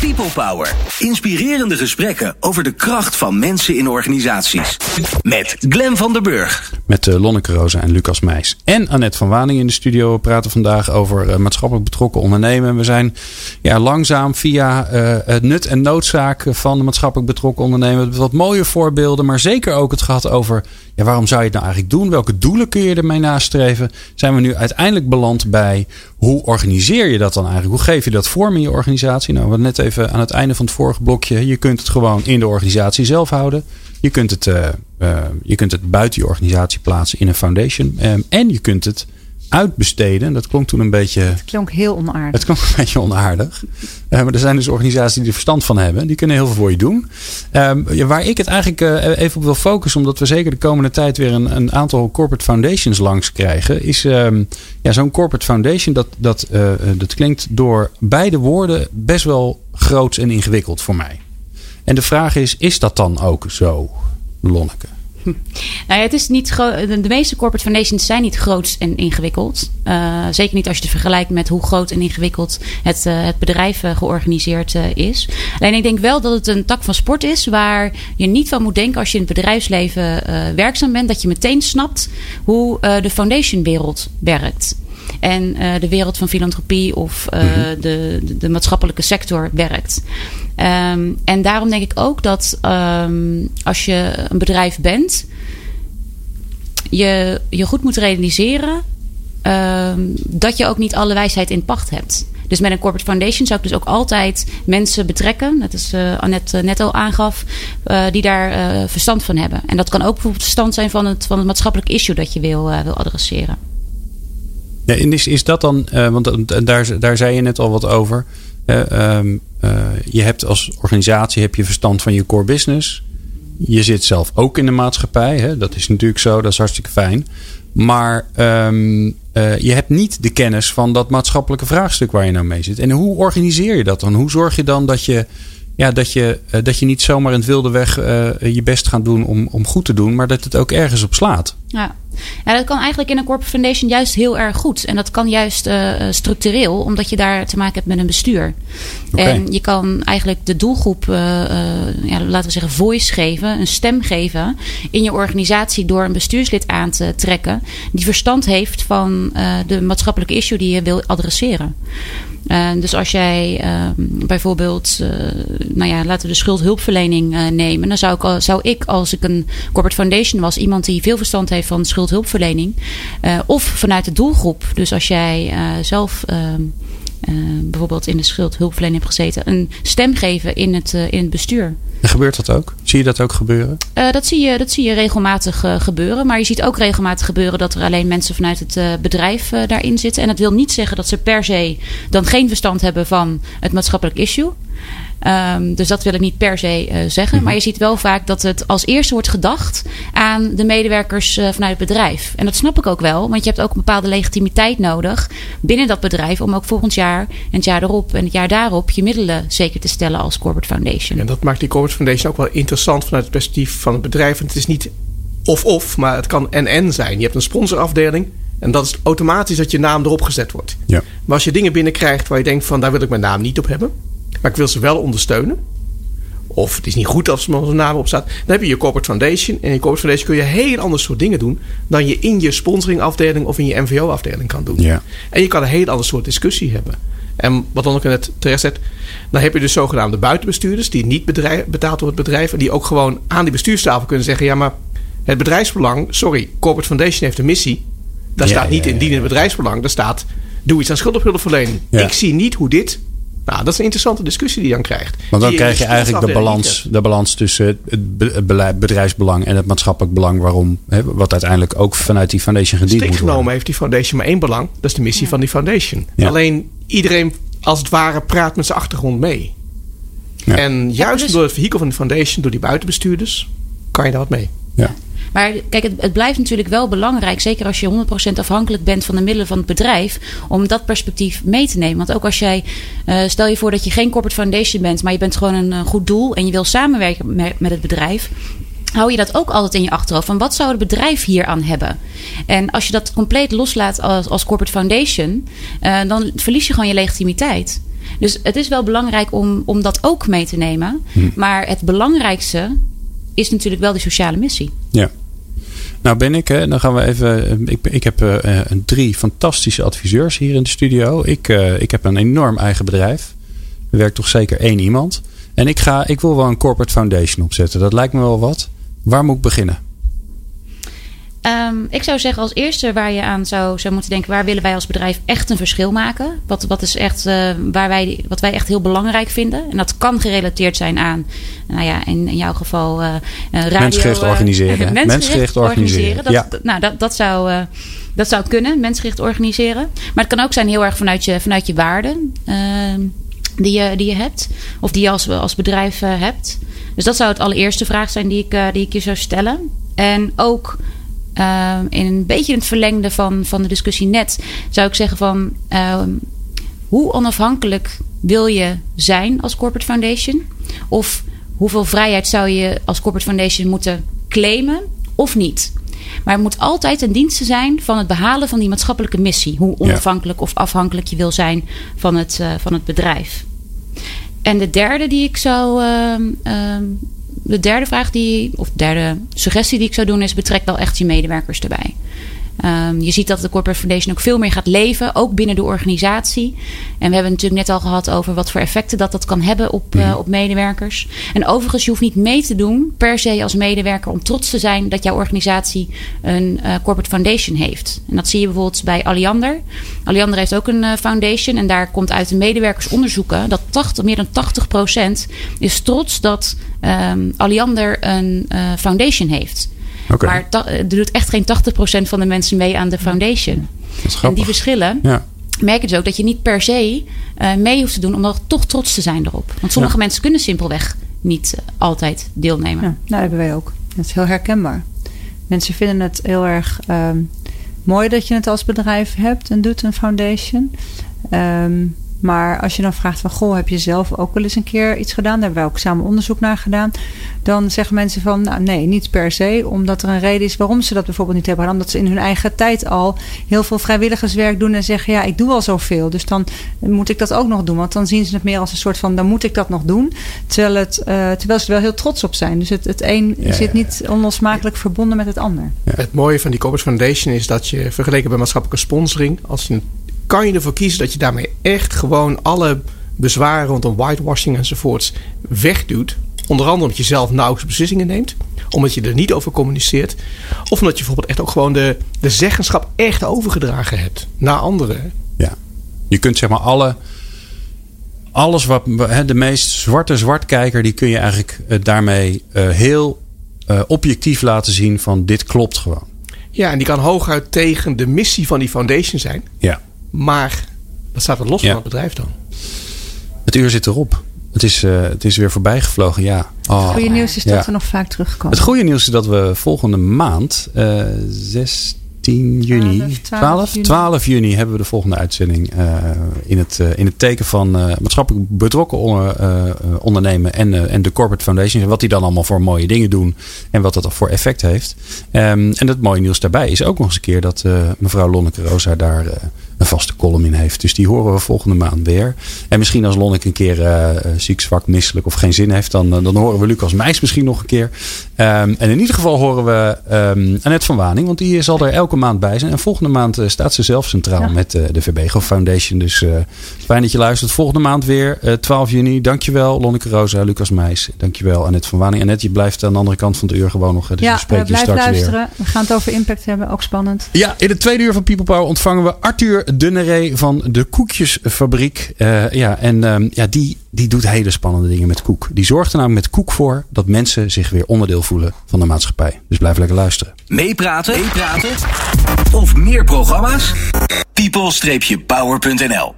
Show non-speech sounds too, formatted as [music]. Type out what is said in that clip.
People Power. Inspirerende gesprekken over de kracht van mensen in organisaties. Met Glen van der Burg. Met uh, Lonneke Rosa en Lucas Meijs. En Annette van Waning in de studio. We praten vandaag over uh, maatschappelijk betrokken ondernemen. We zijn ja, langzaam via uh, het nut en noodzaak van de maatschappelijk betrokken ondernemen. Wat mooie voorbeelden. Maar zeker ook het gehad over ja, waarom zou je het nou eigenlijk doen? Welke doelen kun je ermee nastreven? Zijn we nu uiteindelijk beland bij hoe organiseer je dat dan eigenlijk? Hoe geef je dat vorm in je organisatie? Nou, we net even aan het einde van het vorige blokje. Je kunt het gewoon in de organisatie zelf houden. Je kunt het, uh, uh, je kunt het buiten je organisatie plaatsen in een foundation. Um, en je kunt het uitbesteden. Dat klonk toen een beetje. Het klonk heel onaardig. Het klonk een beetje onaardig. Uh, maar er zijn dus organisaties die er verstand van hebben. Die kunnen heel veel voor je doen. Um, waar ik het eigenlijk uh, even op wil focussen, omdat we zeker de komende tijd weer een, een aantal corporate foundations langs krijgen, is um, ja, zo'n corporate foundation. Dat, dat, uh, dat klinkt door beide woorden best wel groot en ingewikkeld voor mij. En de vraag is: is dat dan ook zo, Lonneke? [laughs] Nou ja, het is niet de meeste corporate foundations zijn niet groot en ingewikkeld. Uh, zeker niet als je het vergelijkt met hoe groot en ingewikkeld het, uh, het bedrijf uh, georganiseerd is. Alleen ik denk wel dat het een tak van sport is waar je niet van moet denken als je in het bedrijfsleven werkzaam bent, dat je meteen snapt hoe de foundationwereld werkt en uh, de wereld van filantropie of uh, de, de, de, maatschappelijke sector werkt. Um, en daarom denk ik ook dat um, als je een bedrijf bent, je je goed moet realiseren um, dat je ook niet alle wijsheid in pacht hebt. Dus met een corporate foundation zou ik dus ook altijd mensen betrekken, net als uh, Annette net al aangaf, uh, die daar verstand van hebben. En dat kan ook bijvoorbeeld verstand zijn van het, van het maatschappelijk issue dat je wil, wil adresseren. Ja, en is, is dat dan, want daar, daar zei je net al wat over. Uh, um, uh, je hebt als organisatie heb je verstand van je core business. Je zit zelf ook in de maatschappij. Hè? Dat is natuurlijk zo, dat is hartstikke fijn. Maar um, je hebt niet de kennis van dat maatschappelijke vraagstuk waar je nou mee zit. En hoe organiseer je dat dan? Hoe zorg je dan dat je ja, dat, je, dat je niet zomaar in het wilde weg je best gaat doen om, om goed te doen, maar dat het ook ergens op slaat. Ja. Ja, dat kan eigenlijk in een corporate foundation juist heel erg goed. En dat kan juist uh, structureel, omdat je daar te maken hebt met een bestuur. Okay. En je kan eigenlijk de doelgroep, uh, ja, laten we zeggen, voice geven, een stem geven in je organisatie door een bestuurslid aan te trekken die verstand heeft van de maatschappelijke issue die je wil adresseren. Uh, dus als jij uh, bijvoorbeeld, uh, nou ja, laten we de schuldhulpverlening nemen. Dan zou ik, zou ik, als ik een corporate foundation was, iemand die veel verstand heeft van schuldhulpverlening. of vanuit de doelgroep. Dus als jij zelf ehm, bijvoorbeeld in de schuldhulpverlening hebt gezeten, een stem geven in het, in het bestuur. En gebeurt dat ook? Zie je dat ook gebeuren? Uh, dat, zie je, dat zie je regelmatig gebeuren. Maar je ziet ook regelmatig gebeuren dat er alleen mensen vanuit het bedrijf daarin zitten. En dat wil niet zeggen dat ze per se dan geen verstand hebben van het maatschappelijk issue. Um, dus dat wil ik niet per se uh, zeggen. Maar je ziet wel vaak dat het als eerste wordt gedacht aan de medewerkers uh, vanuit het bedrijf. En dat snap ik ook wel, want je hebt ook een bepaalde legitimiteit nodig binnen dat bedrijf om ook volgend jaar en het jaar erop en het jaar daarop je middelen zeker te stellen als corporate foundation. En dat maakt die corporate foundation ook wel interessant vanuit het perspectief van het bedrijf. Want het is niet of-of, maar het kan en-en zijn. Je hebt een sponsorafdeling. En dat is automatisch dat je naam erop gezet wordt. Ja. Maar als je dingen binnenkrijgt waar je denkt van daar wil ik mijn naam niet op hebben maar ik wil ze wel ondersteunen. Of het is niet goed als mijn naam op staat. Dan heb je je corporate foundation. En in je corporate foundation kun je heel ander soort dingen doen. dan je in je sponsoringafdeling of in je MVO-afdeling kan doen. Ja. En je kan een heel ander soort discussie hebben. En wat dan ook net terecht zet. Dan heb je dus zogenaamde buitenbestuurders. die niet bedrijf, betaald door het bedrijf. en die ook gewoon aan die bestuurstafel kunnen zeggen: ja, maar het bedrijfsbelang. Sorry, corporate foundation heeft een missie. Daar ja, staat niet ja, in dienen bedrijfsbelang. Daar staat: doe iets aan schuldhulpverlening. Ik zie niet hoe dit nou, dat is een interessante discussie die je dan krijgt. Want dan krijg je eigenlijk de balans, de balans tussen het bedrijfsbelang en het maatschappelijk belang. Waarom, hè, wat uiteindelijk ook vanuit die foundation gediend moet worden. genomen heeft die foundation maar één belang. Dat is de missie ja. van die foundation. Ja. Alleen iedereen als het ware praat met zijn achtergrond mee. Ja. En juist dus... door het vehikel van de foundation, door die buitenbestuurders, kan je daar wat mee. Ja. Maar kijk, het, het, blijft natuurlijk wel belangrijk, zeker als je 100% afhankelijk bent van de middelen van het bedrijf, om dat perspectief mee te nemen. Want ook als jij, uh, stel je voor dat je geen corporate foundation bent, maar je bent gewoon een, goed doel en je wil samenwerken met, met het bedrijf hou je dat ook altijd in je achterhoofd. Van wat zou het bedrijf hier aan hebben? En als je dat compleet loslaat als, als corporate foundation, uh, dan verlies je gewoon je legitimiteit. Dus het is wel belangrijk om, om dat ook mee te nemen. Hm. Maar het belangrijkste is natuurlijk wel die sociale missie. Ja. Nou ben ik, hè, dan gaan we even. Ik, ik heb uh, drie fantastische adviseurs hier in de studio. Ik, ik heb een enorm eigen bedrijf. Er werkt toch zeker één iemand. En ik, ga, ik wil wel een corporate foundation opzetten. Dat lijkt me wel wat. Waar moet ik beginnen? Um, ik zou zeggen als eerste waar je aan zou, zou moeten denken... waar willen wij als bedrijf echt een verschil maken? Wat, wat is echt uh, waar wij, wat wij echt heel belangrijk vinden? En dat kan gerelateerd zijn aan, nou ja, in, in jouw geval uh, radio... Mensgericht organiseren. [laughs] mensgericht, mensgericht organiseren. Dat, ja. nou, dat, dat, zou, uh, dat zou kunnen, mensgericht organiseren. Maar het kan ook zijn heel erg vanuit je, vanuit je waarden ehm, die, je, die je hebt. Of die je als, als bedrijf hebt. Dus dat zou het allereerste vraag zijn die ik, die ik je zou stellen. En ook uh, in een beetje in het verlengde van, van de discussie net, zou ik zeggen van uh, hoe onafhankelijk wil je zijn als corporate foundation? Of hoeveel vrijheid zou je als corporate foundation moeten claimen of niet? Maar het moet altijd ten dienste zijn van het behalen van die maatschappelijke missie. Hoe onafhankelijk of afhankelijk je wil zijn van het, uh, van het bedrijf. En de derde die ik zou uh, de derde vraag die, of derde suggestie die ik zou doen is: betrek wel echt je medewerkers erbij. Um, je ziet dat de Corporate Foundation ook veel meer gaat leven, ook binnen de organisatie. En we hebben het natuurlijk net al gehad over wat voor effecten dat dat kan hebben op, uh, op medewerkers. En overigens, je hoeft niet mee te doen per se als medewerker om trots te zijn dat jouw organisatie een uh, Corporate Foundation heeft. En dat zie je bijvoorbeeld bij Alliander. Alliander heeft ook een uh, foundation en daar komt uit de medewerkersonderzoeken dat 80, meer dan 80% is trots dat um, Alliander een foundation heeft. Maar er doet echt geen 80% van de mensen mee aan de foundation. En die verschillen. Ja merk je dus ook dat je niet per se uh, mee hoeft te doen om dan toch trots te zijn erop. Want sommige mensen kunnen simpelweg niet uh, altijd deelnemen. Ja, nou hebben wij ook. Dat is heel herkenbaar. Mensen vinden het heel erg um, mooi dat je het als bedrijf hebt en doet een foundation. Um, maar als je dan vraagt van goh, heb je zelf ook wel eens een keer iets gedaan? Daar hebben wij ook samen onderzoek naar gedaan. Dan zeggen mensen van nou nee, niet per se. Omdat er een reden is waarom ze dat bijvoorbeeld niet hebben gedaan. Omdat ze in hun eigen tijd al heel veel vrijwilligerswerk doen en zeggen ja, ik doe al zoveel. Dus dan moet ik dat ook nog doen. Want dan zien ze het meer als een soort van dan moet ik dat nog doen. Terwijl, het, uh, terwijl ze er wel heel trots op zijn. Dus het, het een zit niet onlosmakelijk verbonden met het ander. Het mooie van die Corporate Foundation is dat je vergeleken bij maatschappelijke sponsoring, als je kan je ervoor kiezen dat je daarmee echt gewoon alle bezwaren rondom whitewashing enzovoorts wegdoet. Onder andere omdat je zelf nauwelijks beslissingen neemt. Omdat je er niet over communiceert. Of omdat je bijvoorbeeld echt ook gewoon de, de zeggenschap echt overgedragen hebt naar anderen. Ja, je kunt zeg maar alle. Alles wat de meest zwarte zwartkijker, die kun je eigenlijk eh, daarmee uh, heel uh, objectief laten zien van dit klopt gewoon. Ja, en die kan hooguit tegen de missie van die foundation zijn. Ja. Maar dat staat er los van het bedrijf dan. Het uur zit erop. Het is, uh, het is weer voorbij gevlogen, ja. Oh, het goede nieuws is dat we nog vaak terugkomen. Het goede nieuws is dat we volgende maand, uh, eh, 16 juni, 12, 12, 12, juni hebben we de volgende uitzending. Uh, in, het, in het teken van maatschappelijk betrokken ondernemen en, en de Corporate Foundation. En wat die dan allemaal voor mooie dingen doen. En wat dat voor effect heeft. Um, en het mooie nieuws daarbij is ook nog eens een keer dat mevrouw Lonneke Rosa daar een vaste column in heeft. Dus die horen we volgende maand weer. En misschien als Lonnik een keer uh, ziek, zwak, misselijk of geen zin heeft, dan, dan horen we Lucas Meijs misschien nog een keer. Um, en in ieder geval horen we um, Annette van Waning, want die zal er elke maand bij zijn. En volgende maand uh, staat ze zelf centraal ja. met uh, de Verbego Foundation. Dus fijn dat je luistert. Volgende maand weer, 12 juni. Dankjewel Lonneke Rosa, Lucas Meijs. Dankjewel Annette van Waning. Annette, je blijft aan de andere kant van het uur gewoon nog. Dus ja, we spreken je straks luisteren. Weer. We gaan het over impact hebben, ook spannend. Ja, in het tweede uur van People Power ontvangen we Arthur Dunneré van de Koekjesfabriek. Uh, ja, en um, ja, die, die doet hele spannende dingen met koek. Die zorgt er namelijk met koek voor dat mensen zich weer onderdeel voelen van de maatschappij. Dus blijf lekker luisteren. Meepraten, meepraten of meer programma's? people-power.nl